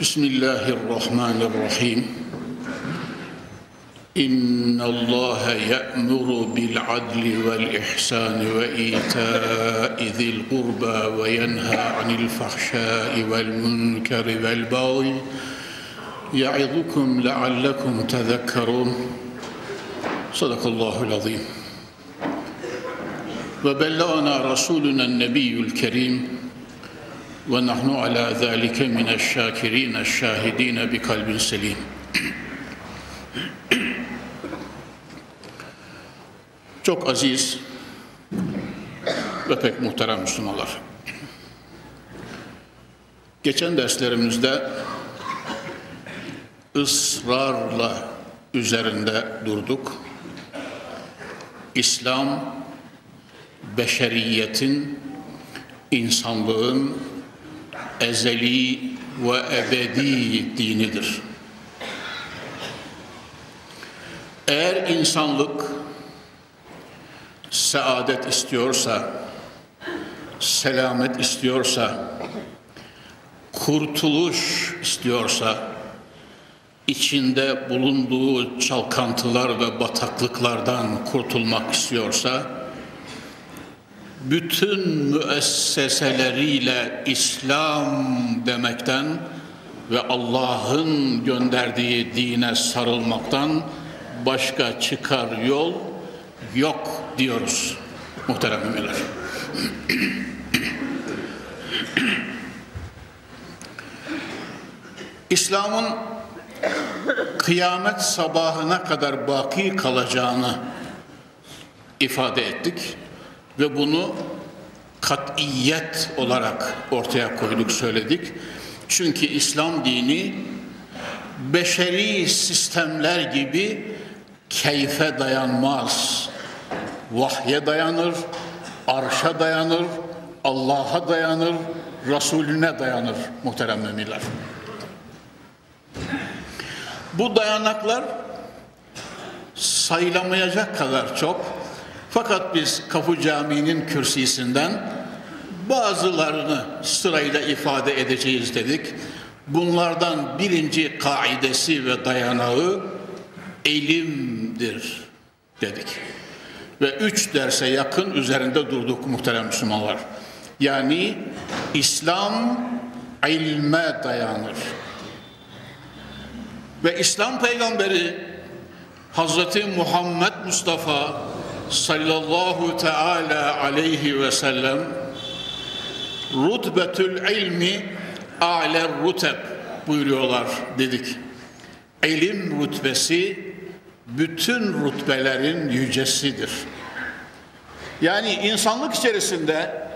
بسم الله الرحمن الرحيم. إن الله يأمر بالعدل والإحسان وإيتاء ذي القربى وينهى عن الفحشاء والمنكر والبغي يعظكم لعلكم تذكرون. صدق الله العظيم. وبلغنا رسولنا النبي الكريم ونحن على ذلك من الشاكرين الشاهدين بقلب سليم Çok aziz ve pek muhterem Müslümanlar. Geçen derslerimizde ısrarla üzerinde durduk. İslam, beşeriyetin, insanlığın ezeli ve ebedi dinidir. Eğer insanlık saadet istiyorsa, selamet istiyorsa, kurtuluş istiyorsa, içinde bulunduğu çalkantılar ve bataklıklardan kurtulmak istiyorsa, bütün müesseseleriyle İslam demekten ve Allah'ın gönderdiği dine sarılmaktan başka çıkar yol yok diyoruz muhterem müminler. İslam'ın kıyamet sabahına kadar baki kalacağını ifade ettik ve bunu katiyet olarak ortaya koyduk söyledik. Çünkü İslam dini beşeri sistemler gibi keyfe dayanmaz. Vahye dayanır, arşa dayanır, Allah'a dayanır, Resulüne dayanır muhterem müminler. Bu dayanaklar sayılamayacak kadar çok. Fakat biz Kapı Camii'nin kürsisinden bazılarını sırayla ifade edeceğiz dedik. Bunlardan birinci kaidesi ve dayanağı elimdir dedik. Ve üç derse yakın üzerinde durduk muhterem Müslümanlar. Yani İslam ilme dayanır. Ve İslam peygamberi Hazreti Muhammed Mustafa sallallahu teala aleyhi ve sellem rutbetül ilmi a'ler ruteb buyuruyorlar dedik. İlim rütbesi bütün rütbelerin yücesidir. Yani insanlık içerisinde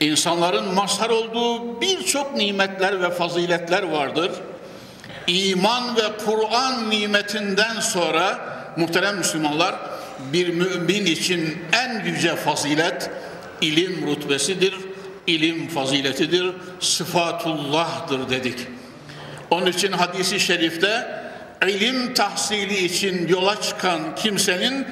insanların mazhar olduğu birçok nimetler ve faziletler vardır. İman ve Kur'an nimetinden sonra muhterem Müslümanlar bir mümin için en yüce fazilet ilim rütbesidir, ilim faziletidir, sıfatullah'dır dedik. Onun için hadisi şerifte ilim tahsili için yola çıkan kimsenin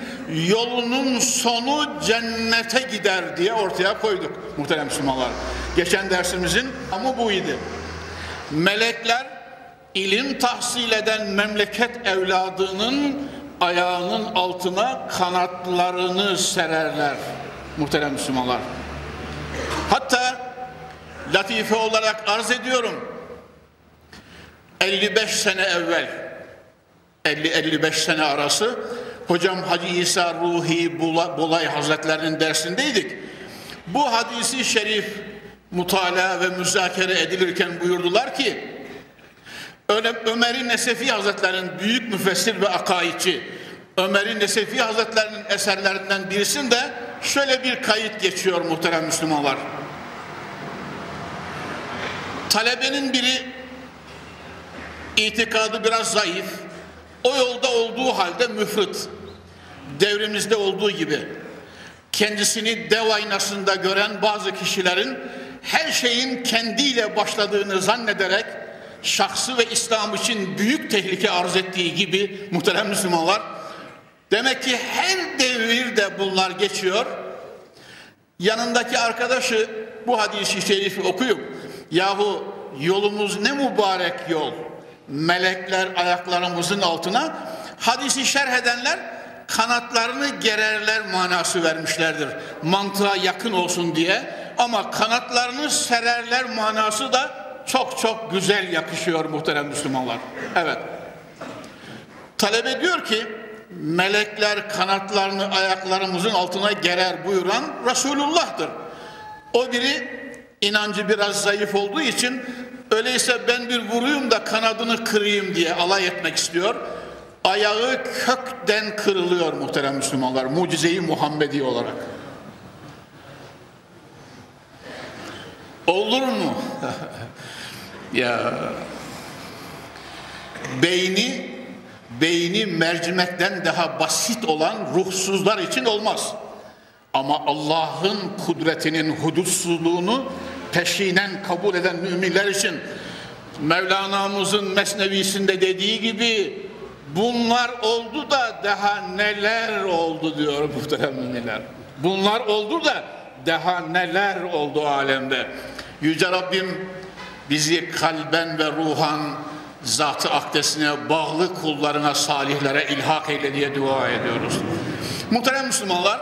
yolunun sonu cennete gider diye ortaya koyduk muhterem Müslümanlar. Geçen dersimizin ama buydu. Melekler ilim tahsil eden memleket evladının ayağının altına kanatlarını sererler muhterem Müslümanlar. Hatta latife olarak arz ediyorum. 55 sene evvel 50-55 sene arası hocam Hacı İsa Ruhi Bulay Hazretlerinin dersindeydik. Bu hadisi şerif mutala ve müzakere edilirken buyurdular ki Ömer-i Nesefi Hazretlerinin büyük müfessir ve akaidçi Ömer-i Nesefi Hazretlerinin eserlerinden birisinde şöyle bir kayıt geçiyor muhterem Müslümanlar. Talebenin biri itikadı biraz zayıf, o yolda olduğu halde müfrit, devrimizde olduğu gibi kendisini dev aynasında gören bazı kişilerin her şeyin kendiyle başladığını zannederek şahsı ve İslam için büyük tehlike arz ettiği gibi muhterem Müslümanlar demek ki her devirde bunlar geçiyor. Yanındaki arkadaşı bu hadisi şerifi okuyup yahu yolumuz ne mübarek yol melekler ayaklarımızın altına hadisi şerh edenler kanatlarını gererler manası vermişlerdir. Mantığa yakın olsun diye ama kanatlarını sererler manası da çok çok güzel yakışıyor muhterem Müslümanlar. Evet. Talebe diyor ki melekler kanatlarını ayaklarımızın altına gerer buyuran Resulullah'tır. O biri inancı biraz zayıf olduğu için öyleyse ben bir vuruyum da kanadını kırayım diye alay etmek istiyor. Ayağı kökten kırılıyor muhterem Müslümanlar mucizeyi Muhammedi olarak. Olur mu? ya beyni beyni mercimekten daha basit olan ruhsuzlar için olmaz. Ama Allah'ın kudretinin hudutsuzluğunu peşinen kabul eden müminler için Mevlana'mızın mesnevisinde dediği gibi bunlar oldu da daha neler oldu diyor muhterem müminler. Bunlar oldu da daha neler oldu alemde. Yüce Rabbim bizi kalben ve ruhan zatı akdesine bağlı kullarına, salihlere ilhak eyle diye dua ediyoruz. Muhterem Müslümanlar,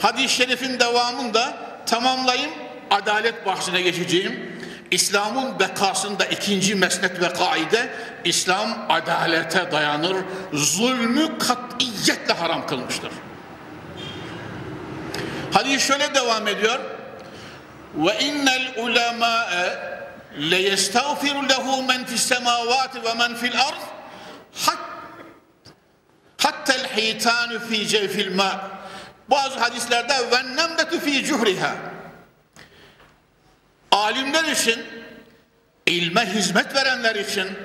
hadis-i şerifin devamında tamamlayayım, adalet bahsine geçeceğim. İslam'ın bekasında ikinci mesnet ve kaide, İslam adalete dayanır, zulmü katiyetle haram kılmıştır. Hadis şöyle devam ediyor. Ve innel ulemâe lehu men fis semavati ve men fil ard hattel hitanu fi cevfil ma bazı hadislerde nemdetu fi cuhriha alimler için ilme hizmet verenler için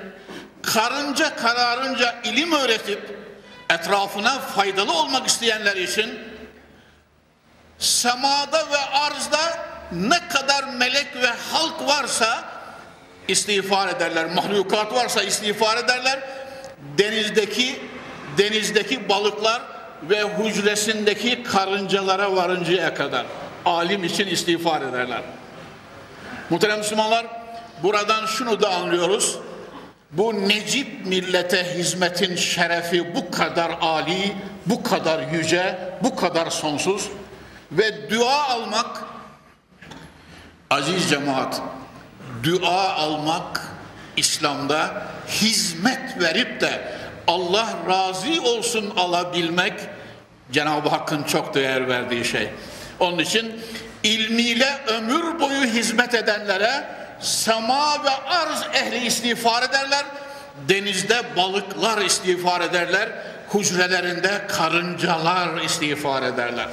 karınca kararınca ilim öğretip etrafına faydalı olmak isteyenler için semada ve arzda ne kadar melek ve halk varsa istiğfar ederler. Mahlukat varsa istiğfar ederler. Denizdeki denizdeki balıklar ve hücresindeki karıncalara varıncaya kadar alim için istiğfar ederler. Muhterem Müslümanlar buradan şunu da anlıyoruz. Bu Necip millete hizmetin şerefi bu kadar ali, bu kadar yüce, bu kadar sonsuz ve dua almak aziz cemaat dua almak İslam'da hizmet verip de Allah razı olsun alabilmek Cenab-ı Hakk'ın çok değer verdiği şey. Onun için ilmiyle ömür boyu hizmet edenlere sema ve arz ehli istiğfar ederler. Denizde balıklar istiğfar ederler. Hücrelerinde karıncalar istiğfar ederler.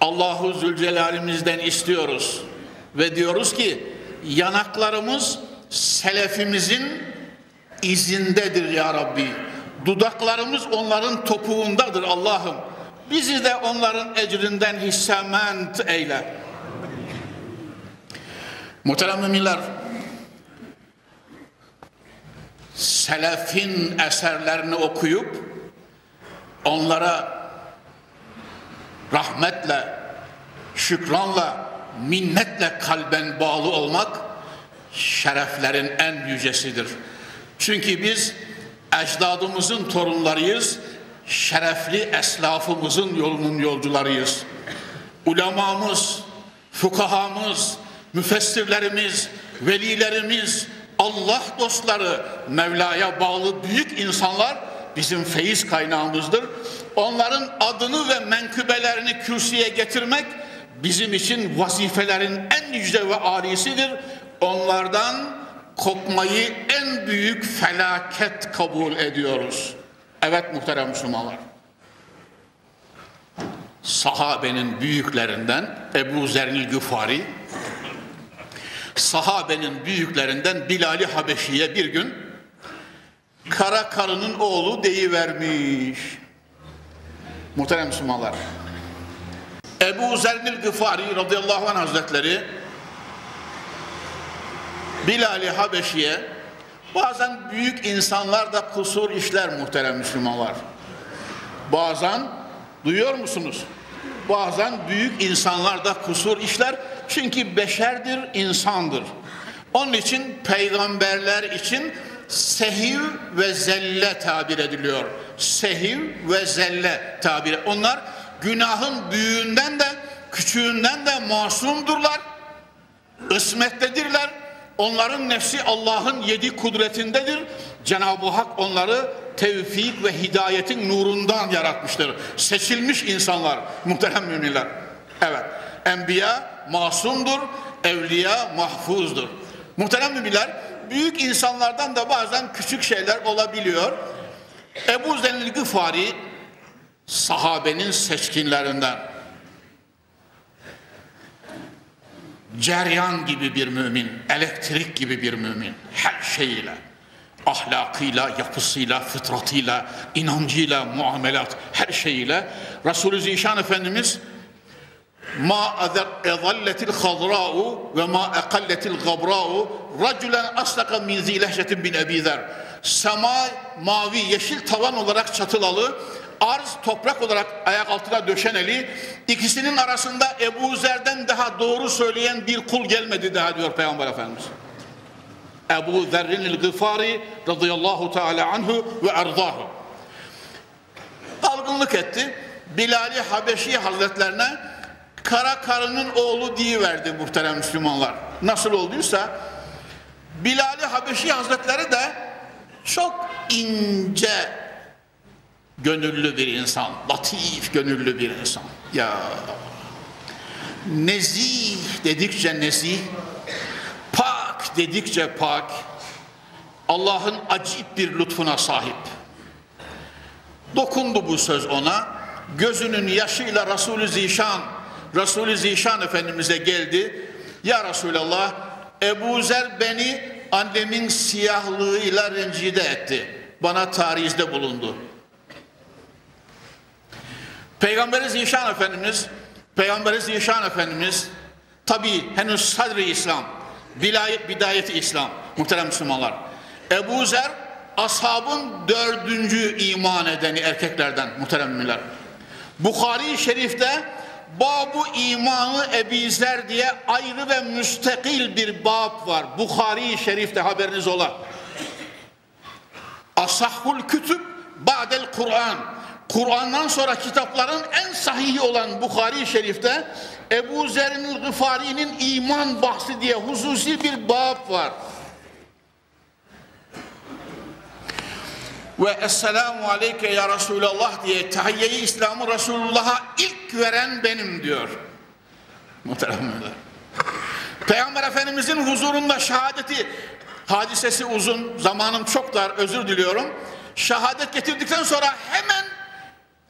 Allahu Zülcelal'imizden istiyoruz ve diyoruz ki yanaklarımız selefimizin izindedir ya Rabbi. Dudaklarımız onların topuğundadır Allah'ım. Bizi de onların ecrinden hissement eyle. Muhterem müminler, selefin eserlerini okuyup onlara rahmetle, şükranla, minnetle kalben bağlı olmak şereflerin en yücesidir. Çünkü biz ecdadımızın torunlarıyız, şerefli eslafımızın yolunun yolcularıyız. Ulemamız, fukahamız, müfessirlerimiz, velilerimiz, Allah dostları, Mevla'ya bağlı büyük insanlar bizim feyiz kaynağımızdır. Onların adını ve menkıbelerini kürsüye getirmek bizim için vazifelerin en yüce ve alisidir. Onlardan kopmayı en büyük felaket kabul ediyoruz. Evet muhterem Müslümanlar. Sahabenin büyüklerinden Ebu Zernil Güfari sahabenin büyüklerinden Bilal-i Habeşi'ye bir gün kara karının oğlu deyivermiş. Muhterem Müslümanlar. Ebu Zernil Gıfari radıyallahu anh hazretleri Bilal-i Habeşi'ye bazen büyük insanlar da kusur işler muhterem Müslümanlar. Bazen duyuyor musunuz? Bazen büyük insanlar da kusur işler çünkü beşerdir, insandır. Onun için peygamberler için sehiv ve zelle tabir ediliyor. Sehiv ve zelle tabir. Onlar günahın büyüğünden de küçüğünden de masumdurlar. Ismettedirler. Onların nefsi Allah'ın yedi kudretindedir. Cenab-ı Hak onları tevfik ve hidayetin nurundan yaratmıştır. Seçilmiş insanlar, muhterem müminler. Evet, enbiya masumdur, evliya mahfuzdur. Muhterem müminler, büyük insanlardan da bazen küçük şeyler olabiliyor. Ebu Zenil Gıfari sahabenin seçkinlerinden. Ceryan gibi bir mümin, elektrik gibi bir mümin her şeyiyle ahlakıyla, yapısıyla, fıtratıyla, inancıyla, muamelat her şeyiyle Resulü Zişan Efendimiz ma ezalletil hadra'u ve ma ekalletil gabra'u raculen aslaka min zilehşetin bin Ebi Zer sema mavi yeşil tavan olarak çatılalı arz toprak olarak ayak altına döşeneli ikisinin arasında Ebu Zer'den daha doğru söyleyen bir kul gelmedi daha diyor Peygamber Efendimiz. Ebu Zerrin'il Gıfari radıyallahu teala anhu ve erzahu. Dalgınlık etti. Bilal-i Habeşi Hazretlerine kara karının oğlu verdi muhterem Müslümanlar. Nasıl olduysa Bilal-i Habeşi Hazretleri de çok ince gönüllü bir insan, latif gönüllü bir insan. Ya nezih dedikçe nezih, pak dedikçe pak, Allah'ın acip bir lütfuna sahip. Dokundu bu söz ona, gözünün yaşıyla Resulü Zişan, Resulü Zişan Efendimiz'e geldi. Ya Resulallah, Ebu Zer beni annemin siyahlığıyla rencide etti. Bana tarihte bulundu. Peygamberi Zişan Efendimiz, Peygamberi Zişan Efendimiz tabi henüz sadri İslam, bidayet, bidayeti İslam muhterem Müslümanlar. Ebu Zer ashabın dördüncü iman edeni erkeklerden muhterem müminler. Bukhari Şerif'te Babu imanı Ebi Zer diye ayrı ve müstakil bir bab var. Bukhari Şerif'te haberiniz ola. Asahhul kütüb ba'del Kur'an. Kur'an'dan sonra kitapların en sahihi olan Bukhari Şerif'te Ebu Zer'in Gıfari'nin iman bahsi diye hususi bir bab var. Ve Esselamu Aleyke ya Resulallah diye tahiyyeyi İslam'ı Resulullah'a ilk veren benim diyor. Muhteremler. Peygamber Efendimizin huzurunda şehadeti hadisesi uzun, zamanım çok dar, özür diliyorum. Şehadet getirdikten sonra hemen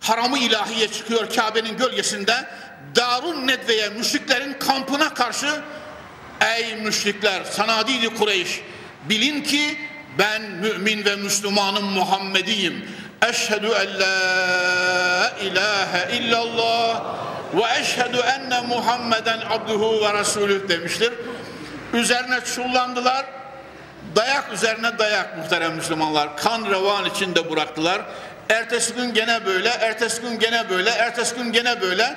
haramı ilahiye çıkıyor Kabe'nin gölgesinde. Darun Nedve'ye müşriklerin kampına karşı ey müşrikler sanadidi Kureyş bilin ki ben mümin ve Müslümanım Muhammediyim. Eşhedü en la ilahe illallah ve eşhedü enne Muhammeden abduhu ve resulüh demiştir. Üzerine çullandılar. Dayak üzerine dayak muhterem Müslümanlar. Kan revan içinde bıraktılar. Ertesi gün gene böyle, ertesi gün gene böyle, ertesi gün gene böyle.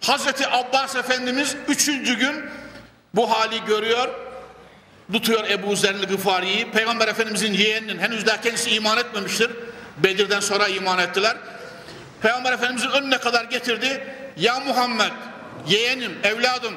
Hazreti Abbas Efendimiz üçüncü gün bu hali görüyor. Tutuyor Ebu Zer'li Gıfari'yi. Peygamber Efendimizin yeğeninin henüz daha kendisi iman etmemiştir. Bedir'den sonra iman ettiler. Peygamber Efendimizin önüne kadar getirdi. Ya Muhammed, yeğenim, evladım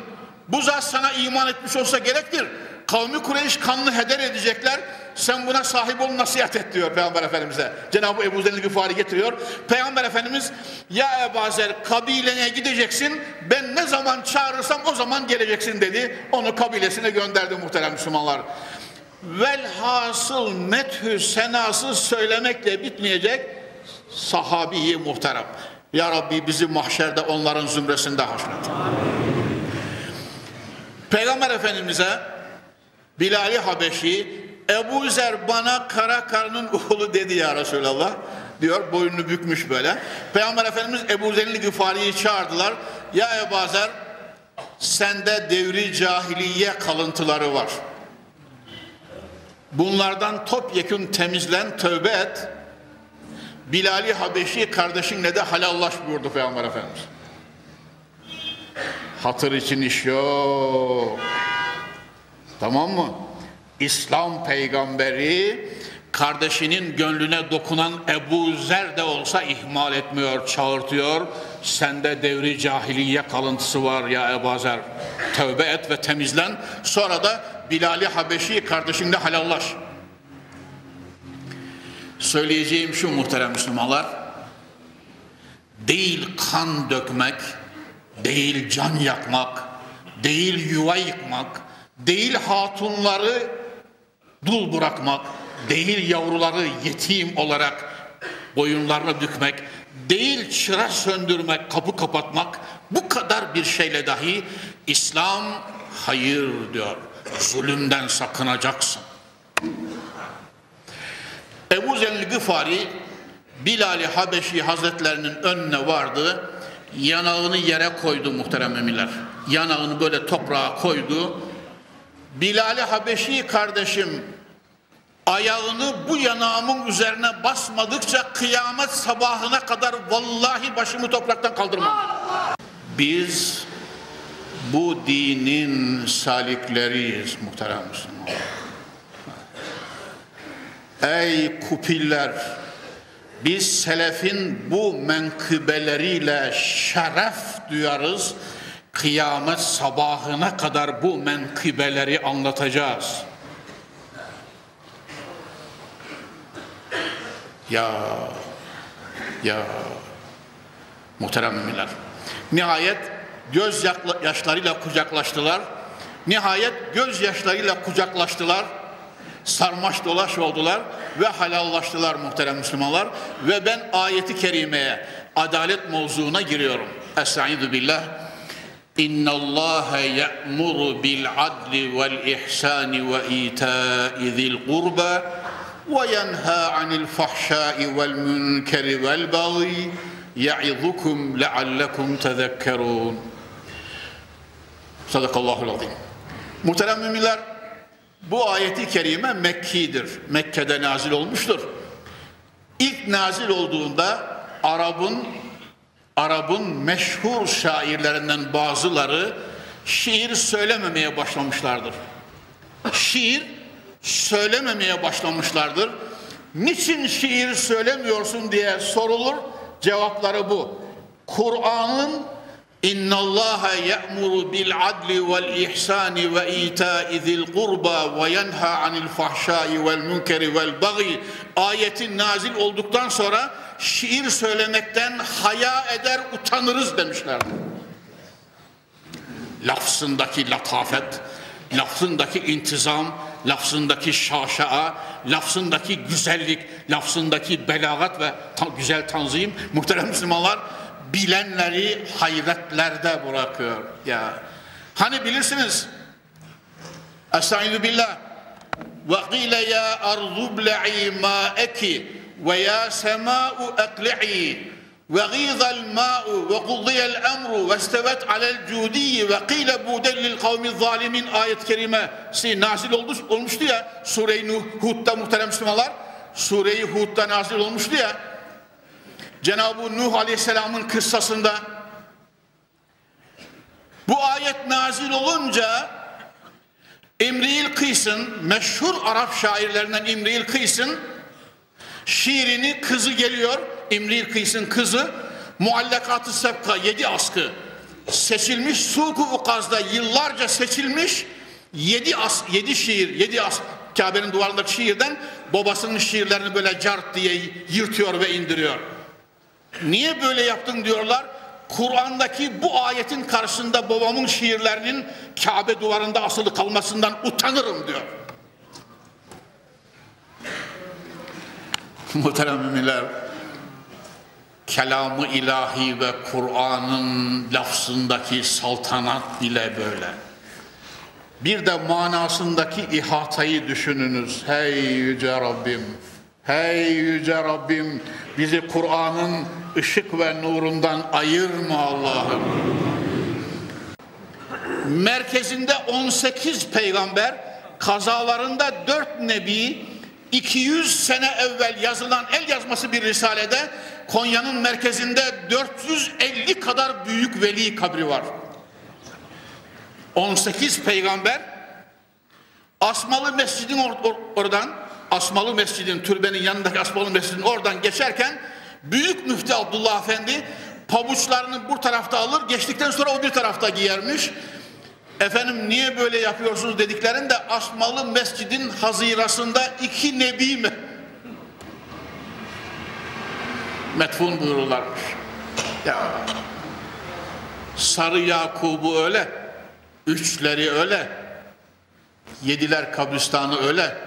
bu zat sana iman etmiş olsa gerektir. Kavmi Kureyş kanlı heder edecekler. Sen buna sahip ol nasihat et diyor Peygamber Efendimiz'e. Cenab-ı Ebu Zer Gıfari getiriyor. Peygamber Efendimiz ya Ebu Zer kabilene gideceksin ben ne zaman çağırırsam o zaman geleceksin dedi. Onu kabilesine gönderdi muhterem Müslümanlar. Velhasıl methü senası söylemekle bitmeyecek sahabiyi muhterem. Ya Rabbi bizi mahşerde onların zümresinde haşret. Peygamber Efendimiz'e Bilal-i Habeşi Ebu Zer bana kara karının oğlu dedi ya Resulallah diyor boynunu bükmüş böyle. Peygamber Efendimiz Ebu Zer'in Gıfari'yi çağırdılar. Ya Ebu Zer sende devri cahiliye kalıntıları var. Bunlardan topyekun temizlen, tövbe et. Bilal-i Habeşi kardeşinle de halallaş buyurdu Peygamber Efendimiz. Hatır için iş yok. Tamam mı? İslam peygamberi kardeşinin gönlüne dokunan Ebu Zer de olsa ihmal etmiyor, çağırtıyor. Sende devri cahiliye kalıntısı var ya Ebu Zer. Tövbe et ve temizlen. Sonra da Bilal-i Habeşi kardeşinle halallaş. Söyleyeceğim şu muhterem Müslümanlar. Değil kan dökmek, değil can yakmak, değil yuva yıkmak, değil hatunları dul bırakmak, değil yavruları yetim olarak boyunlarına bükmek, değil çıra söndürmek, kapı kapatmak, bu kadar bir şeyle dahi İslam hayır diyor. Zulümden sakınacaksın. Ebu Zer'li Gıfari Bilal-i Habeşi Hazretlerinin önüne vardı. Yanağını yere koydu muhterem emirler. Yanağını böyle toprağa koydu. Bilal-i Habeşi kardeşim ayağını bu yanağımın üzerine basmadıkça kıyamet sabahına kadar vallahi başımı topraktan kaldırmam. Biz bu dinin salikleriyiz muhterem Müslüman. Ey kupiller! Biz selefin bu menkıbeleriyle şeref duyarız. Kıyamet sabahına kadar bu menkıbeleri anlatacağız. Ya, ya, muhterem müminler. Nihayet göz yaşlarıyla kucaklaştılar. Nihayet göz yaşlarıyla kucaklaştılar. Sarmaş dolaş oldular ve halallaştılar muhterem Müslümanlar. Ve ben ayeti kerimeye, adalet mevzuuna giriyorum. Estaizu billah. İhsani ve ita'i zil qurba ve yenha anil fahşai vel münkeri vel baghi ya'izukum leallekum tezekkerun. Sadakallahul azim. Muhterem müminler, bu ayeti kerime Mekki'dir. Mekke'de nazil olmuştur. İlk nazil olduğunda Arap'ın Arap'ın meşhur şairlerinden bazıları şiir söylememeye başlamışlardır. Şiir söylememeye başlamışlardır. Niçin şiir söylemiyorsun diye sorulur. Cevapları bu. Kur'an'ın İnna Allah ya'muru bil adli vel ihsani ve ita'i zil qurba ve yenha anil fahşai vel munkeri vel bagi ayetin nazil olduktan sonra şiir söylemekten haya eder utanırız demişlerdi. Lafzındaki latafet, lafzındaki intizam, lafzındaki şaşaa, lafzındaki güzellik, lafzındaki belagat ve ta güzel tanzim muhterem Müslümanlar bilenleri hayretlerde bırakıyor. Ya hani bilirsiniz Estaizu billah ve qile ya arzu ble'i ma'eki ve ya sema'u ekli'i ve gîzal ma'u ve kuddiyel emru ve istevet alel cudiyyi ve qîle budellil kavmi zalimin ayet-i kerimesi nazil olmuş, olmuştu ya Sure-i Hud'da muhterem Müslümanlar Sure-i Hud'da nazil olmuştu ya Cenab-ı Nuh Aleyhisselam'ın kıssasında bu ayet nazil olunca İmri'il Kıys'ın meşhur Arap şairlerinden İmri'il Kıys'ın şiirini kızı geliyor İmri'il Kıys'ın kızı Muallakat-ı Sebka yedi askı seçilmiş Suku Ukaz'da yıllarca seçilmiş yedi, as, yedi şiir yedi as, Kabe'nin duvarındaki şiirden babasının şiirlerini böyle cart diye yırtıyor ve indiriyor. Niye böyle yaptın diyorlar. Kur'an'daki bu ayetin karşısında babamın şiirlerinin Kabe duvarında asılı kalmasından utanırım diyor. Muhterem müminler, kelamı ilahi ve Kur'an'ın lafzındaki saltanat bile böyle. Bir de manasındaki ihatayı düşününüz. Hey yüce Rabbim, hey yüce Rabbim bizi Kur'an'ın ışık ve nurundan ayırma Allah'ım. Merkezinde 18 peygamber, kazalarında 4 nebi, 200 sene evvel yazılan el yazması bir risalede Konya'nın merkezinde 450 kadar büyük veli kabri var. 18 peygamber Asmalı Mescidin or or oradan Asmalı Mescidin türbenin yanındaki Asmalı Mescidin oradan geçerken Büyük Müftü Abdullah Efendi pabuçlarını bu tarafta alır geçtikten sonra o bir tarafta giyermiş. Efendim niye böyle yapıyorsunuz dediklerinde Asmalı Mescidin hazirasında iki nebi mi? Metfun buyururlarmış. Ya Sarı Yakub'u öyle, üçleri öyle, yediler kabristanı öyle,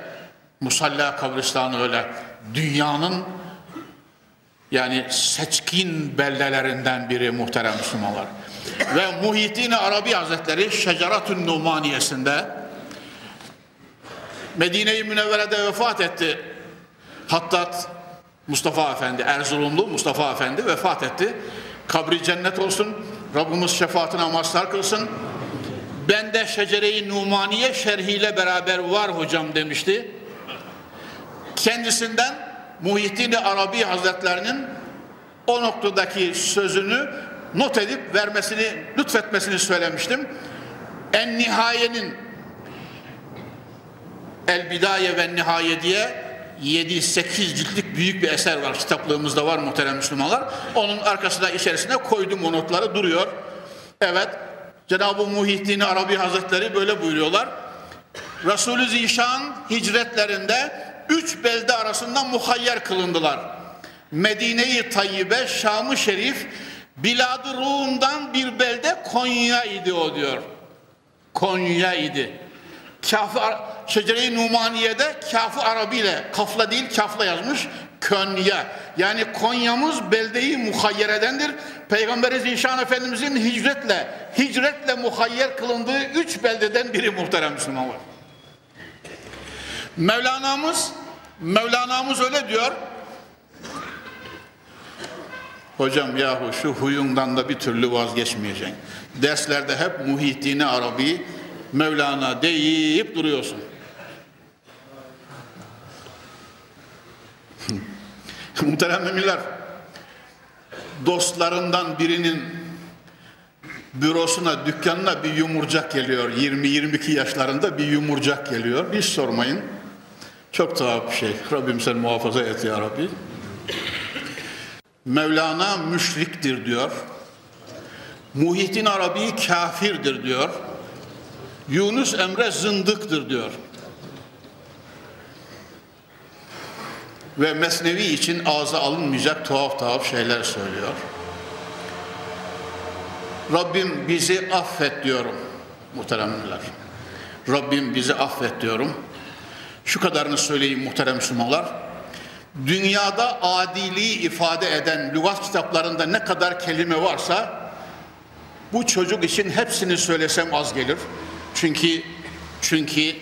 Musalla kabristanı öyle. Dünyanın yani seçkin beldelerinden biri muhterem Müslümanlar. Ve Muhyiddin Arabi Hazretleri Şeceratün Numaniyesinde Medine-i Münevvere'de vefat etti. Hattat Mustafa Efendi, Erzurumlu Mustafa Efendi vefat etti. Kabri cennet olsun. Rabbimiz şefaatine mazhar kılsın. Ben de Şecere-i Numaniye şerhiyle beraber var hocam demişti. Kendisinden Muhyiddin Arabi Hazretlerinin o noktadaki sözünü not edip vermesini, lütfetmesini söylemiştim. En Nihaye'nin El Bidaye ve Nihaye diye 7-8 ciltlik büyük bir eser var. Kitaplığımızda var muhterem Müslümanlar. Onun arkasında içerisine koydum o notları duruyor. Evet. Cenab-ı Muhyiddin Arabi Hazretleri böyle buyuruyorlar. Resulü Zişan hicretlerinde üç belde arasında muhayyer kılındılar. Medine-i Tayyibe, Şam-ı Şerif, Bilad-ı Rum'dan bir belde Konya idi o diyor. Konya idi. Kafı Şecere-i Numaniye'de Kafı Arabi ile kafla değil kafla yazmış. Konya. Yani Konya'mız beldeyi muhayyeredendir. Peygamberi Zişan Efendimizin hicretle, hicretle muhayyer kılındığı üç beldeden biri muhterem Müslümanlar. Mevlana'mız, Mevlana'mız öyle diyor. Hocam yahu şu huyundan da bir türlü vazgeçmeyeceksin. Derslerde hep Muhyiddin Arabi, Mevlana deyip duruyorsun. Muhterem müminler, dostlarından birinin bürosuna, dükkanına bir yumurcak geliyor. 20-22 yaşlarında bir yumurcak geliyor. Hiç sormayın. Çok tuhaf bir şey. Rabbim sen muhafaza et ya Rabbi. Mevlana müşriktir diyor. Muhyiddin Arabi kafirdir diyor. Yunus Emre zındıktır diyor. Ve Mesnevi için ağza alınmayacak tuhaf tuhaf şeyler söylüyor. Rabbim bizi affet diyorum muhteremler. Rabbim bizi affet diyorum. Şu kadarını söyleyeyim muhterem Müslümanlar. Dünyada adiliği ifade eden lügat kitaplarında ne kadar kelime varsa bu çocuk için hepsini söylesem az gelir. Çünkü çünkü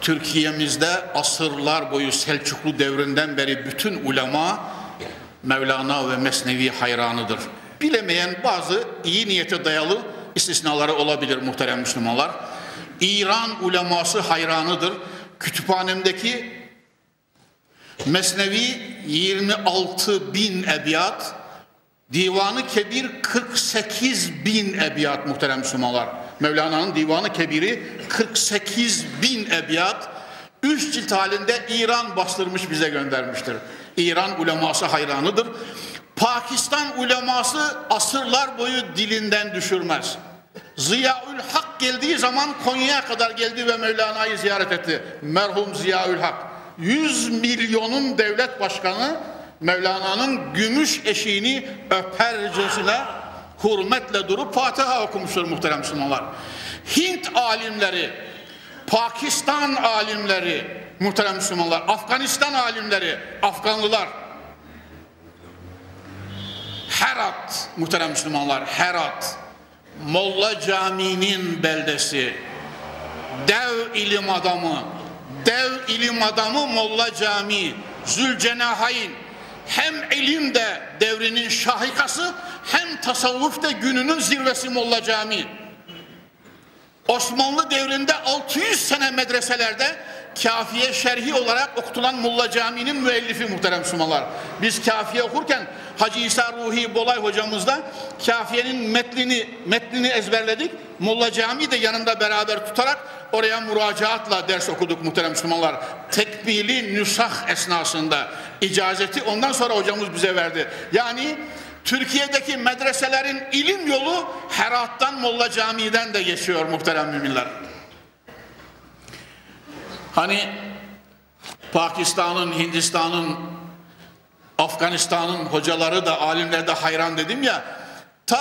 Türkiye'mizde asırlar boyu Selçuklu devrinden beri bütün ulema Mevlana ve Mesnevi hayranıdır. Bilemeyen bazı iyi niyete dayalı istisnaları olabilir muhterem Müslümanlar. İran uleması hayranıdır. Kütüphanemdeki Mesnevi 26 bin ebiyat, Divanı Kebir 48 bin ebiyat muhterem Müslümanlar. Mevlana'nın Divanı Kebiri 48 bin ebiyat. Üç cilt halinde İran bastırmış bize göndermiştir. İran uleması hayranıdır. Pakistan uleması asırlar boyu dilinden düşürmez. Ziyaül Hak geldiği zaman Konya'ya kadar geldi ve Mevlana'yı ziyaret etti. Merhum Ziyaül Hak. 100 milyonun devlet başkanı Mevlana'nın gümüş eşiğini öpercesine hürmetle durup Fatiha okumuştur muhterem Müslümanlar. Hint alimleri, Pakistan alimleri, muhterem Müslümanlar, Afganistan alimleri, Afganlılar, Herat, muhterem Müslümanlar, Herat, Molla Camii'nin beldesi. Dev ilim adamı, dev ilim adamı Molla Camii, Zülcenahayn. Hem ilimde devrinin şahikası hem tasavvufta gününün zirvesi Molla Camii. Osmanlı devrinde 600 sene medreselerde kafiye şerhi olarak okutulan Mulla Camii'nin müellifi muhterem Müslümanlar. Biz kafiye okurken Hacı İsa Ruhi Bolay hocamızla kafiyenin metnini, metnini ezberledik. Mulla Camii de yanında beraber tutarak oraya müracaatla ders okuduk muhterem Müslümanlar. Tekbili nüsah esnasında icazeti ondan sonra hocamız bize verdi. Yani Türkiye'deki medreselerin ilim yolu Herat'tan Molla Camii'den de geçiyor muhterem müminler. Hani Pakistan'ın, Hindistan'ın, Afganistan'ın hocaları da alimler de hayran dedim ya. Ta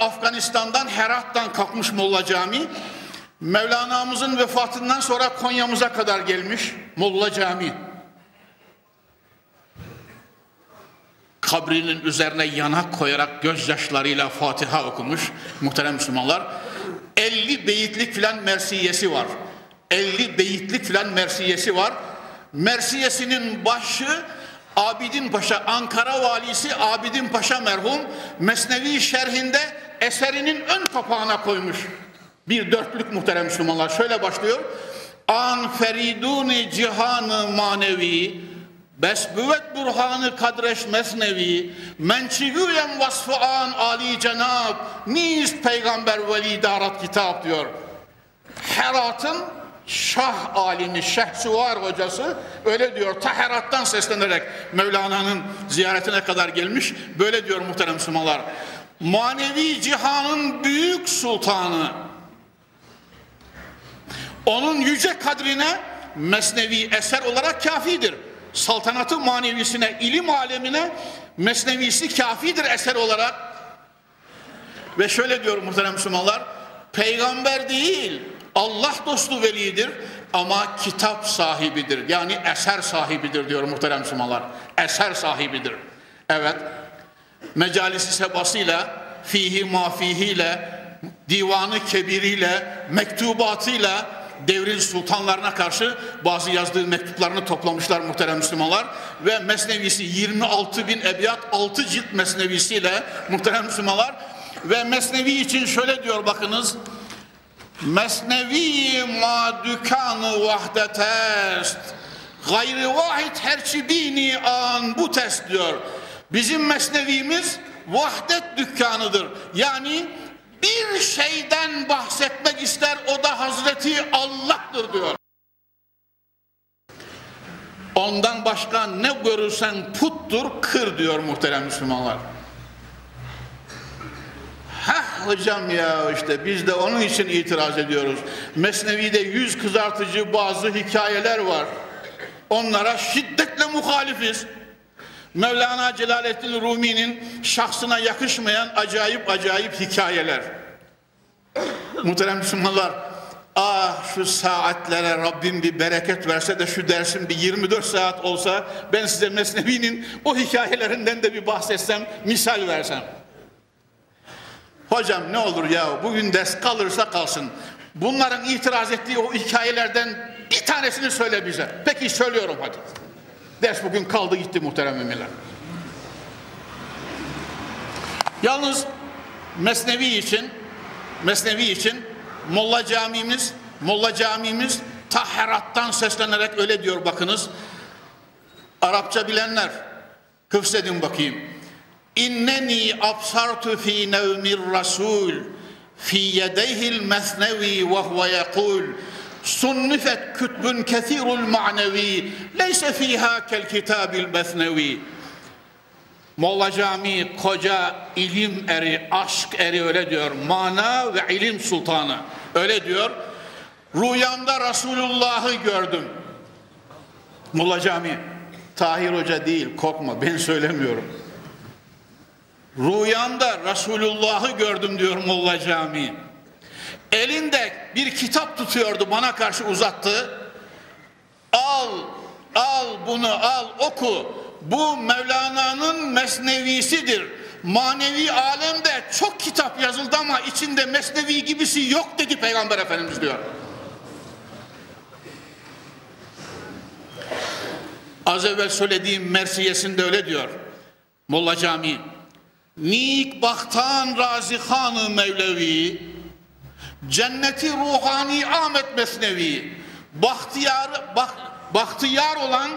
Afganistan'dan Herat'tan kalkmış Molla Camii. Mevlana'mızın vefatından sonra Konya'mıza kadar gelmiş Molla Camii. Kabrinin üzerine yanak koyarak gözyaşlarıyla Fatiha okumuş muhterem Müslümanlar. 50 beyitlik filan mersiyesi var. 50 beyitlik filan mersiyesi var. Mersiyesinin başı Abidin Paşa, Ankara valisi Abidin Paşa merhum Mesnevi şerhinde eserinin ön kapağına koymuş. Bir dörtlük muhterem Müslümanlar şöyle başlıyor. An feriduni cihanı manevi Besbüvet burhanı kadreş mesnevi Mençigüyen vasfı an ali cenab Niz peygamber veli darat kitap diyor. Herat'ın Şah alimi Şehsuvar hocası öyle diyor Taherat'tan seslenerek Mevlana'nın ziyaretine kadar gelmiş böyle diyor muhterem Müslümanlar. Manevi cihanın büyük sultanı onun yüce kadrine mesnevi eser olarak kafidir. Saltanatı manevisine ilim alemine mesnevisi kafidir eser olarak. Ve şöyle diyor muhterem Müslümanlar peygamber değil Allah dostu velidir ama kitap sahibidir. Yani eser sahibidir diyor muhterem Müslümanlar. Eser sahibidir. Evet. Mecalisi sebasıyla, fihi mafihiyle, divanı kebiriyle, mektubatıyla devrin sultanlarına karşı bazı yazdığı mektuplarını toplamışlar muhterem Müslümanlar ve mesnevisi 26 bin ebiyat 6 cilt mesnevisiyle muhterem Müslümanlar ve mesnevi için şöyle diyor bakınız Mesnevi ma dükkanı vahdet est. Gayri vahid herçi bini an bu test diyor. Bizim mesnevimiz vahdet dükkanıdır. Yani bir şeyden bahsetmek ister o da Hazreti Allah'tır diyor. Ondan başka ne görürsen puttur kır diyor muhterem Müslümanlar. Heh hocam ya işte biz de onun için itiraz ediyoruz. Mesnevi'de yüz kızartıcı bazı hikayeler var. Onlara şiddetle muhalifiz. Mevlana Celaleddin Rumi'nin şahsına yakışmayan acayip acayip hikayeler. Muhterem Müslümanlar, ah şu saatlere Rabbim bir bereket verse de şu dersin bir 24 saat olsa ben size Mesnevi'nin o hikayelerinden de bir bahsetsem, misal versem. Hocam ne olur ya bugün ders kalırsa kalsın. Bunların itiraz ettiği o hikayelerden bir tanesini söyle bize. Peki söylüyorum hadi. Ders bugün kaldı gitti muhterem müminler. Yalnız Mesnevi için Mesnevi için Molla Camimiz Molla Camimiz Taherat'tan seslenerek öyle diyor bakınız. Arapça bilenler hıfzedin bakayım. İnneni absartu fi nevmir rasul fi yedeyhil mesnevi ve huve yekul sunnifet kütbün kethirul ma'nevi leyse fiha kel kitabil mesnevi Molla Cami koca ilim eri, aşk eri öyle diyor. Mana ve ilim sultanı. Öyle diyor. Rüyamda Resulullah'ı gördüm. Molla Cami. Tahir Hoca değil korkma ben söylemiyorum. Rüyamda Resulullah'ı gördüm diyor Molla Camii. Elinde bir kitap tutuyordu bana karşı uzattı. Al, al bunu al oku. Bu Mevlana'nın mesnevisidir. manevi alemde çok kitap yazıldı ama içinde mesnevi gibisi yok dedi Peygamber Efendimiz diyor. Az evvel söylediğim Mersiyesinde öyle diyor. Molla Cami. Nik baktan razihanı Mevlevi, cenneti ruhani Ahmet Mesnevi, bahtiyar, bak, bahtiyar olan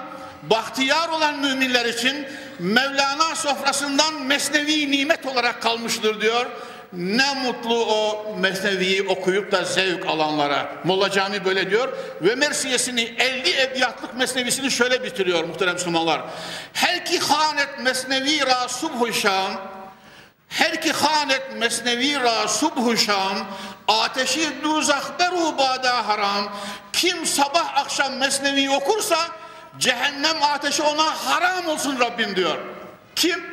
bahtiyar olan müminler için Mevlana sofrasından mesnevi nimet olarak kalmıştır diyor. Ne mutlu o mesneviyi okuyup da zevk alanlara. Molla Cami böyle diyor. Ve Mersiyesini 50 ebiyatlık mesnevisini şöyle bitiriyor muhterem Müslümanlar. Her ki hanet mesnevi ra subhu şam her ki hanet mesnevi ra subhu şam ateşi duzak beru bada haram kim sabah akşam mesnevi okursa cehennem ateşi ona haram olsun Rabbim diyor. Kim?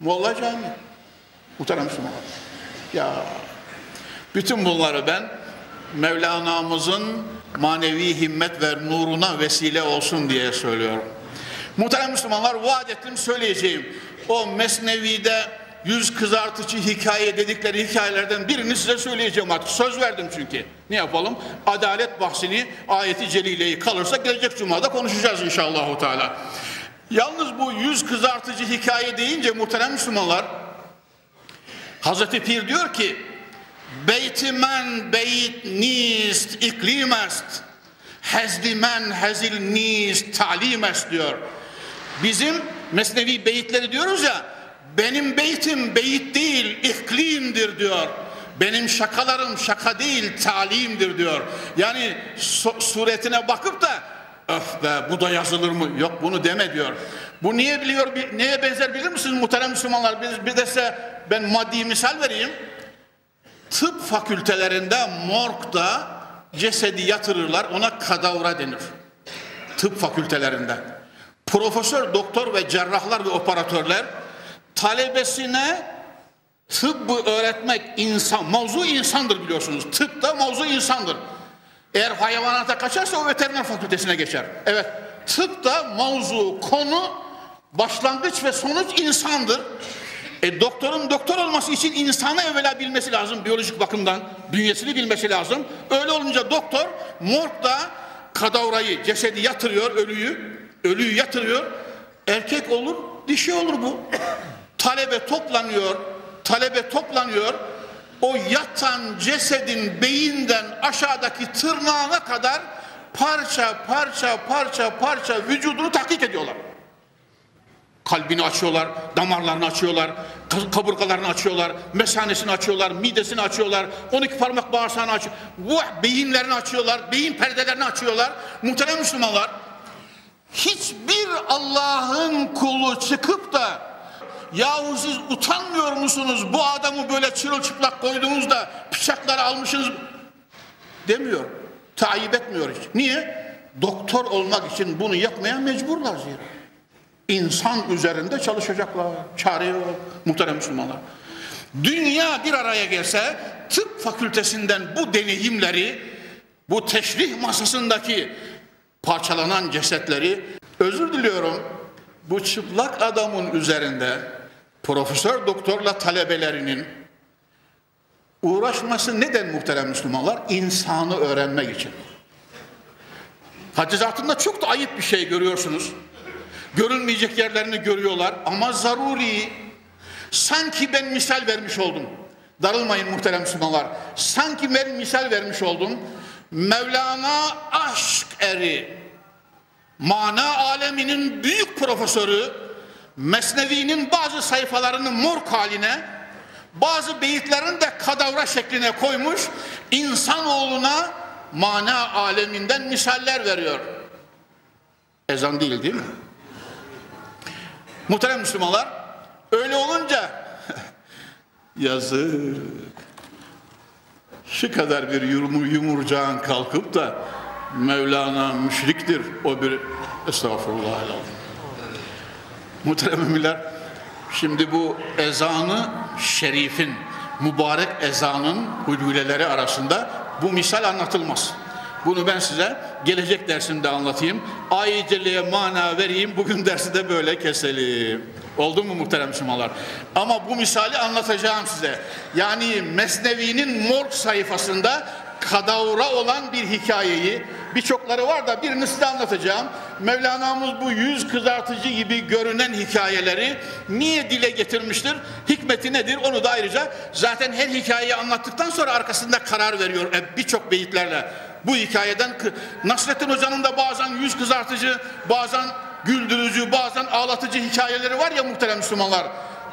Molla Cami. Muhterem Müslümanlar. Ya bütün bunları ben Mevlana'mızın manevi himmet ve nuruna vesile olsun diye söylüyorum. Muhterem Müslümanlar vaat ettim söyleyeceğim. O Mesnevi'de yüz kızartıcı hikaye dedikleri hikayelerden birini size söyleyeceğim artık. Söz verdim çünkü. Ne yapalım? Adalet bahsini, ayeti celileyi kalırsa gelecek cumada konuşacağız inşallah. Teala. Yalnız bu yüz kızartıcı hikaye deyince muhterem Müslümanlar Hazreti Pir diyor ki Beytimen beyt nist iklimest Hezdimen hezil nist talimest diyor. Bizim mesnevi beyitleri diyoruz ya benim beytim beyit değil iklimdir diyor. Benim şakalarım şaka değil talimdir diyor. Yani suretine bakıp da öf be bu da yazılır mı? Yok bunu deme diyor. Bu niye biliyor, neye benzer bilir misiniz muhterem Müslümanlar? Bir, bir de size ben maddi misal vereyim. Tıp fakültelerinde morgda cesedi yatırırlar ona kadavra denir. Tıp fakültelerinde. Profesör, doktor ve cerrahlar ve operatörler talebesine tıbbı öğretmek insan, mavzu insandır biliyorsunuz. Tıp da mavzu insandır. Eğer hayvanata kaçarsa o veteriner fakültesine geçer. Evet, tıp da mavzu, konu, başlangıç ve sonuç insandır. E doktorun doktor olması için insanı evvela bilmesi lazım biyolojik bakımdan. Bünyesini bilmesi lazım. Öyle olunca doktor morgda kadavrayı, cesedi yatırıyor, ölüyü. Ölüyü yatırıyor. Erkek olur, dişi olur bu. Talebe toplanıyor, talebe toplanıyor. O yatan cesedin beyinden aşağıdaki tırnağına kadar parça parça parça parça vücudunu taklit ediyorlar. Kalbini açıyorlar, damarlarını açıyorlar, kaburgalarını açıyorlar, mesanesini açıyorlar, midesini açıyorlar, 12 parmak bağırsağını açıyor. Bu beyinlerini açıyorlar, beyin perdelerini açıyorlar. Muhterem Müslümanlar, hiçbir Allah'ın kulu çıkıp da yahu siz utanmıyor musunuz bu adamı böyle çırılçıplak koyduğunuzda bıçakları almışsınız demiyor. Tayyip etmiyor hiç. Niye? Doktor olmak için bunu yapmaya mecburlar zira. İnsan üzerinde çalışacaklar. Çare yok muhterem Müslümanlar. Dünya bir araya gelse tıp fakültesinden bu deneyimleri bu teşrih masasındaki parçalanan cesetleri özür diliyorum bu çıplak adamın üzerinde profesör doktorla talebelerinin uğraşması neden muhterem Müslümanlar? İnsanı öğrenmek için. Hadizatında çok da ayıp bir şey görüyorsunuz. Görünmeyecek yerlerini görüyorlar ama zaruri. Sanki ben misal vermiş oldum. Darılmayın muhterem Müslümanlar. Sanki ben misal vermiş oldum. Mevlana aşk eri, mana aleminin büyük profesörü, Mesnevi'nin bazı sayfalarını mor haline, bazı beyitlerini de kadavra şekline koymuş, insanoğluna mana aleminden misaller veriyor. Ezan değil değil mi? Muhterem Müslümanlar, öyle olunca yazık. Şu kadar bir yumur, yumurcağın kalkıp da Mevlana müşriktir o bir estağfurullah. Muhterem şimdi bu ezanı şerifin, mübarek ezanın hulüleleri arasında bu misal anlatılmaz. Bunu ben size gelecek dersinde anlatayım. Ayet-i mana vereyim. Bugün dersi de böyle keselim. Oldu mu muhterem Müslümanlar? Ama bu misali anlatacağım size. Yani Mesnevi'nin morg sayfasında kadavra olan bir hikayeyi birçokları var da birini size anlatacağım. Mevlana'mız bu yüz kızartıcı gibi görünen hikayeleri niye dile getirmiştir? Hikmeti nedir? Onu da ayrıca zaten her hikayeyi anlattıktan sonra arkasında karar veriyor e, birçok beyitlerle. Bu hikayeden Nasrettin Hoca'nın da bazen yüz kızartıcı, bazen güldürücü, bazen ağlatıcı hikayeleri var ya muhterem Müslümanlar.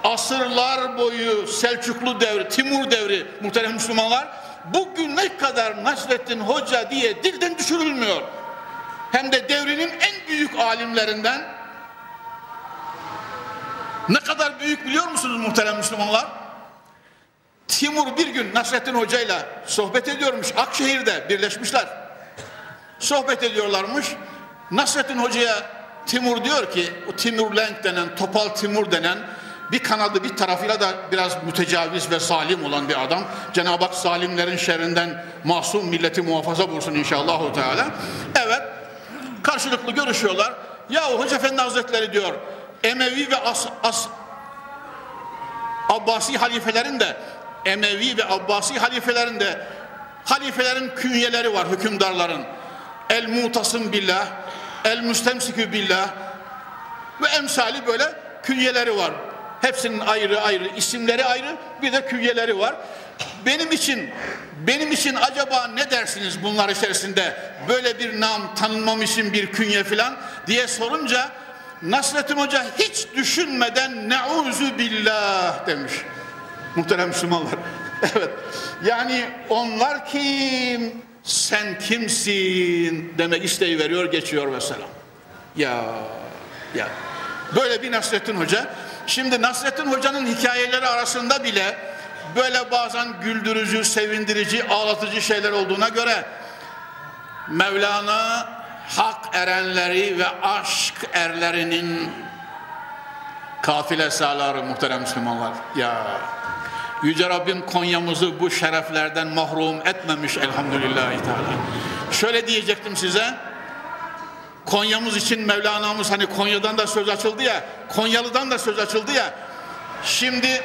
Asırlar boyu Selçuklu devri, Timur devri muhterem Müslümanlar bugüne kadar Nasrettin Hoca diye dilden düşürülmüyor. Hem de devrinin en büyük alimlerinden ne kadar büyük biliyor musunuz muhterem Müslümanlar? Timur bir gün Nasrettin Hoca ile sohbet ediyormuş. Akşehir'de birleşmişler. Sohbet ediyorlarmış. Nasrettin Hoca'ya Timur diyor ki, o Timur Lenk denen, Topal Timur denen bir kanadı bir tarafıyla da biraz mütecaviz ve salim olan bir adam. Cenab-ı Hak salimlerin şerrinden masum milleti muhafaza bulsun inşallah. Teala. Evet, karşılıklı görüşüyorlar. Ya Hoca Efendi Hazretleri diyor, Emevi ve As, As Abbasi halifelerin de Emevi ve Abbasi halifelerin de halifelerin künyeleri var hükümdarların. El mutasım billah, el müstemsikü billah ve emsali böyle künyeleri var. Hepsinin ayrı ayrı isimleri ayrı bir de künyeleri var. Benim için benim için acaba ne dersiniz bunlar içerisinde böyle bir nam tanınmam için bir künye filan diye sorunca Nasrettin Hoca hiç düşünmeden neuzu billah demiş. Muhterem Müslümanlar. evet. Yani onlar kim? Sen kimsin? Demek isteği veriyor, geçiyor mesela. Ya ya. Böyle bir Nasrettin Hoca. Şimdi Nasrettin Hoca'nın hikayeleri arasında bile böyle bazen güldürücü, sevindirici, ağlatıcı şeyler olduğuna göre Mevlana hak erenleri ve aşk erlerinin kafile sağları muhterem Müslümanlar. Ya Yüce Rabbim Konya'mızı bu şereflerden mahrum etmemiş elhamdülillahi teala. Şöyle diyecektim size. Konya'mız için Mevlana'mız hani Konya'dan da söz açıldı ya, Konyalı'dan da söz açıldı ya. Şimdi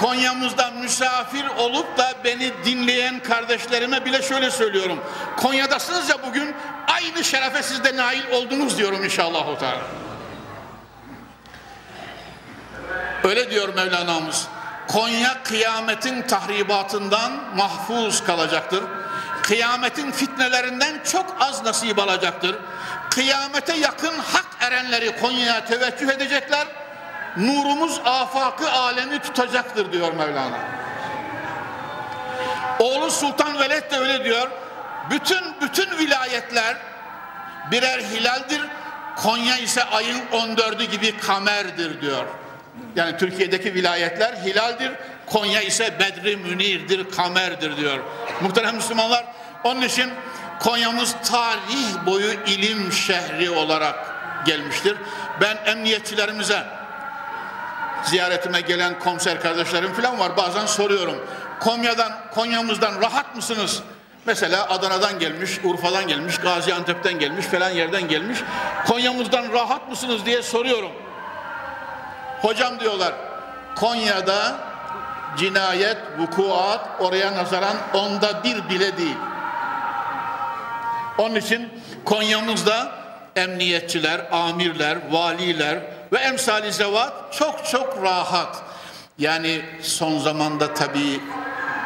Konya'mızda misafir olup da beni dinleyen kardeşlerime bile şöyle söylüyorum. Konya'dasınız ya bugün aynı şerefe siz de nail oldunuz diyorum inşallah. Öyle diyor Mevlana'mız. Konya kıyametin tahribatından mahfuz kalacaktır. Kıyametin fitnelerinden çok az nasip alacaktır. Kıyamete yakın hak erenleri Konya'ya teveccüh edecekler. Nurumuz afakı alemi tutacaktır diyor Mevlana. Oğlu Sultan Veled de öyle diyor. Bütün bütün vilayetler birer hilaldir. Konya ise ayın 14'ü gibi kamerdir diyor. Yani Türkiye'deki vilayetler hilaldir. Konya ise bedri münirdir, kamerdir diyor. Muhterem Müslümanlar onun için Konya'mız tarih boyu ilim şehri olarak gelmiştir. Ben emniyetçilerimize ziyaretime gelen komiser kardeşlerim falan var. Bazen soruyorum. Konya'dan, Konya'mızdan rahat mısınız? Mesela Adana'dan gelmiş, Urfa'dan gelmiş, Gaziantep'ten gelmiş, falan yerden gelmiş. Konya'mızdan rahat mısınız diye soruyorum. Hocam diyorlar Konya'da cinayet, vukuat oraya nazaran onda bir bile değil. Onun için Konya'mızda emniyetçiler, amirler, valiler ve emsali zevat çok çok rahat. Yani son zamanda tabii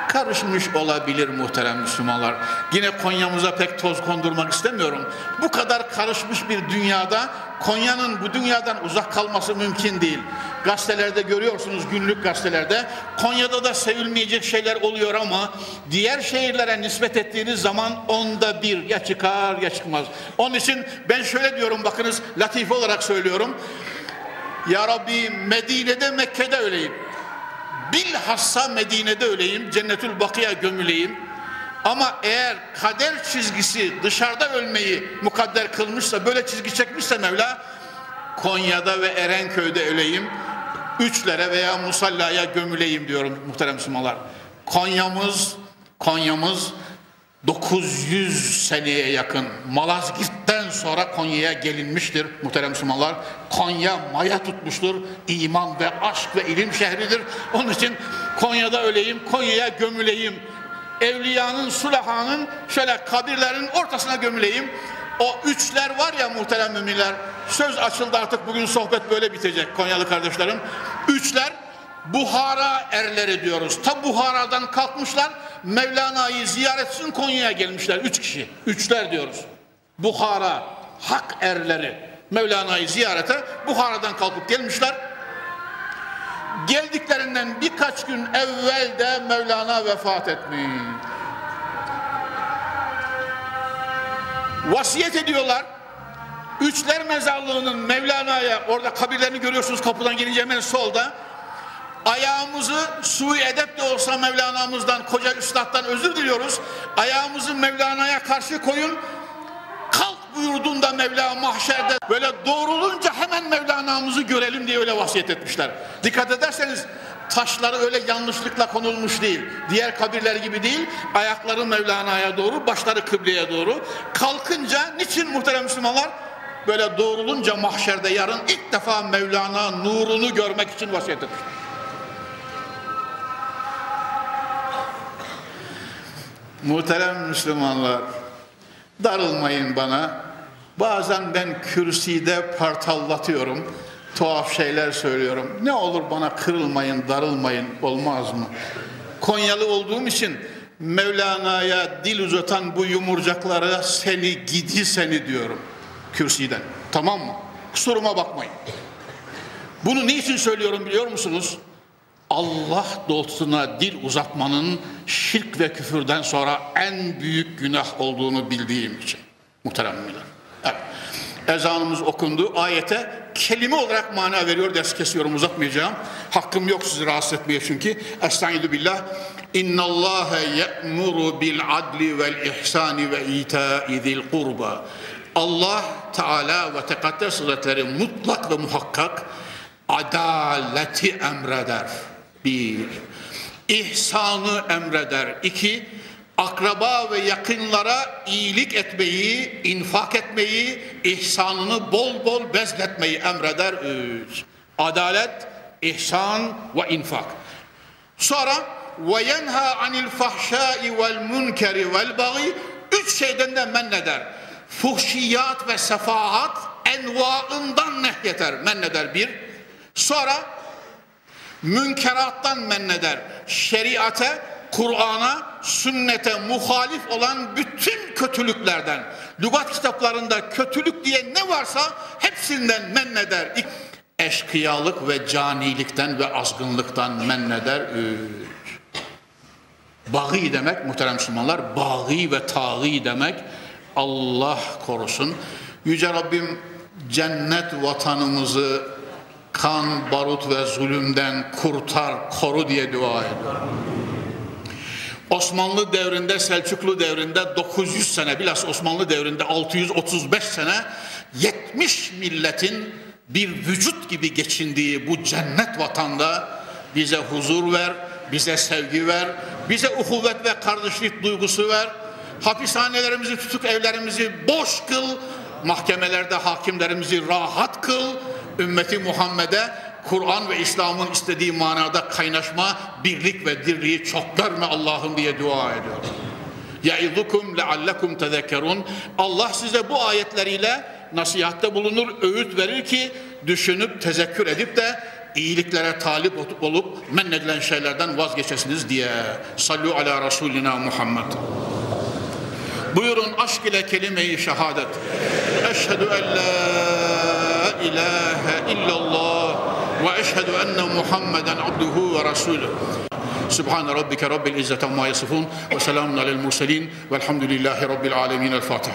karışmış olabilir muhterem Müslümanlar. Yine Konya'mıza pek toz kondurmak istemiyorum. Bu kadar karışmış bir dünyada Konya'nın bu dünyadan uzak kalması mümkün değil. Gazetelerde görüyorsunuz günlük gazetelerde Konya'da da sevilmeyecek şeyler oluyor ama diğer şehirlere nispet ettiğiniz zaman onda bir ya çıkar ya çıkmaz. Onun için ben şöyle diyorum bakınız latife olarak söylüyorum. Ya Rabbi Medine'de Mekke'de öyleyim. Bilhassa Medine'de öleyim, Cennetül Bakı'ya gömüleyim. Ama eğer kader çizgisi dışarıda ölmeyi mukadder kılmışsa, böyle çizgi çekmişse Mevla, Konya'da ve Erenköy'de öleyim, üçlere veya musallaya gömüleyim diyorum muhterem Müslümanlar. Konya'mız, Konya'mız 900 seneye yakın Malazgirt'ten sonra Konya'ya gelinmiştir muhterem Müslümanlar. Konya maya tutmuştur. İman ve aşk ve ilim şehridir. Onun için Konya'da öleyim, Konya'ya gömüleyim. Evliyanın, sulahanın şöyle kabirlerin ortasına gömüleyim. O üçler var ya muhterem müminler. Söz açıldı artık bugün sohbet böyle bitecek Konyalı kardeşlerim. Üçler Buhara erleri diyoruz. Ta Buhara'dan kalkmışlar Mevlana'yı ziyaret için Konya'ya gelmişler. Üç kişi. Üçler diyoruz. Buhara hak erleri Mevlana'yı ziyarete Buhara'dan kalkıp gelmişler. Geldiklerinden birkaç gün evvel de Mevlana vefat etmiş. Vasiyet ediyorlar. Üçler mezarlığının Mevlana'ya orada kabirlerini görüyorsunuz kapıdan gelince hemen solda ayağımızı sui edep de olsa Mevlana'mızdan, koca üstaddan özür diliyoruz. Ayağımızı Mevlana'ya karşı koyun. Kalk buyurduğunda Mevla mahşerde böyle doğrulunca hemen Mevlana'mızı görelim diye öyle vasiyet etmişler. Dikkat ederseniz taşları öyle yanlışlıkla konulmuş değil. Diğer kabirler gibi değil. Ayakları Mevlana'ya doğru, başları kıbleye doğru. Kalkınca niçin muhterem Müslümanlar? Böyle doğrulunca mahşerde yarın ilk defa Mevlana nurunu görmek için vasiyet etmişler. Muhterem Müslümanlar, darılmayın bana. Bazen ben kürsüde partallatıyorum, tuhaf şeyler söylüyorum. Ne olur bana kırılmayın, darılmayın, olmaz mı? Konyalı olduğum için Mevlana'ya dil uzatan bu yumurcaklara seni gidi seni diyorum kürsüden. Tamam mı? Kusuruma bakmayın. Bunu niçin söylüyorum biliyor musunuz? Allah dostuna dil uzatmanın şirk ve küfürden sonra en büyük günah olduğunu bildiğim için. Muhterem müminler. Evet. Ezanımız okundu. Ayete kelime olarak mana veriyor. Ders kesiyorum uzatmayacağım. Hakkım yok sizi rahatsız etmeye çünkü. Estaizu billah. İnna Allah ye'muru bil adli vel ihsani ve ita'i zil kurba. Allah Teala ve Tekaddes Hazretleri mutlak ve muhakkak adaleti emreder. Bir, ihsanı emreder. İki, akraba ve yakınlara iyilik etmeyi, infak etmeyi, ihsanını bol bol bezletmeyi emreder. Üç, adalet, ihsan ve infak. Sonra ve yenha anil fahşai vel munkeri vel bagi üç şeyden de men eder. Fuhşiyat ve sefahat envaından nehyeder, men eder bir. Sonra münkerattan menneder. Şeriate, Kur'an'a, sünnete muhalif olan bütün kötülüklerden, lügat kitaplarında kötülük diye ne varsa hepsinden menneder. Eşkıyalık ve canilikten ve azgınlıktan menneder. Üç. Bağı demek muhterem Müslümanlar, bağı ve tağı demek Allah korusun. Yüce Rabbim cennet vatanımızı kan, barut ve zulümden kurtar, koru diye dua ediyorum. Osmanlı devrinde, Selçuklu devrinde 900 sene, bilhassa Osmanlı devrinde 635 sene 70 milletin bir vücut gibi geçindiği bu cennet vatanda bize huzur ver, bize sevgi ver, bize uhuvvet ve kardeşlik duygusu ver. Hapishanelerimizi, tutuk evlerimizi boş kıl, mahkemelerde hakimlerimizi rahat kıl, ümmeti Muhammed'e Kur'an ve İslam'ın istediği manada kaynaşma, birlik ve dirliği çok görme Allah'ım diye dua ediyorum. Ya'idukum leallekum tezekkerun. Allah size bu ayetleriyle nasihatte bulunur, öğüt verir ki düşünüp tezekkür edip de iyiliklere talip olup men edilen şeylerden vazgeçesiniz diye. Sallu ala Resulina Muhammed. Buyurun aşk ile kelime-i şehadet. Eşhedü en la إله إلا الله وأشهد أن محمدا عبده ورسوله. سبحان ربك رب العزة عما يصفون وسلام على المرسلين والحمد لله رب العالمين. الفاتح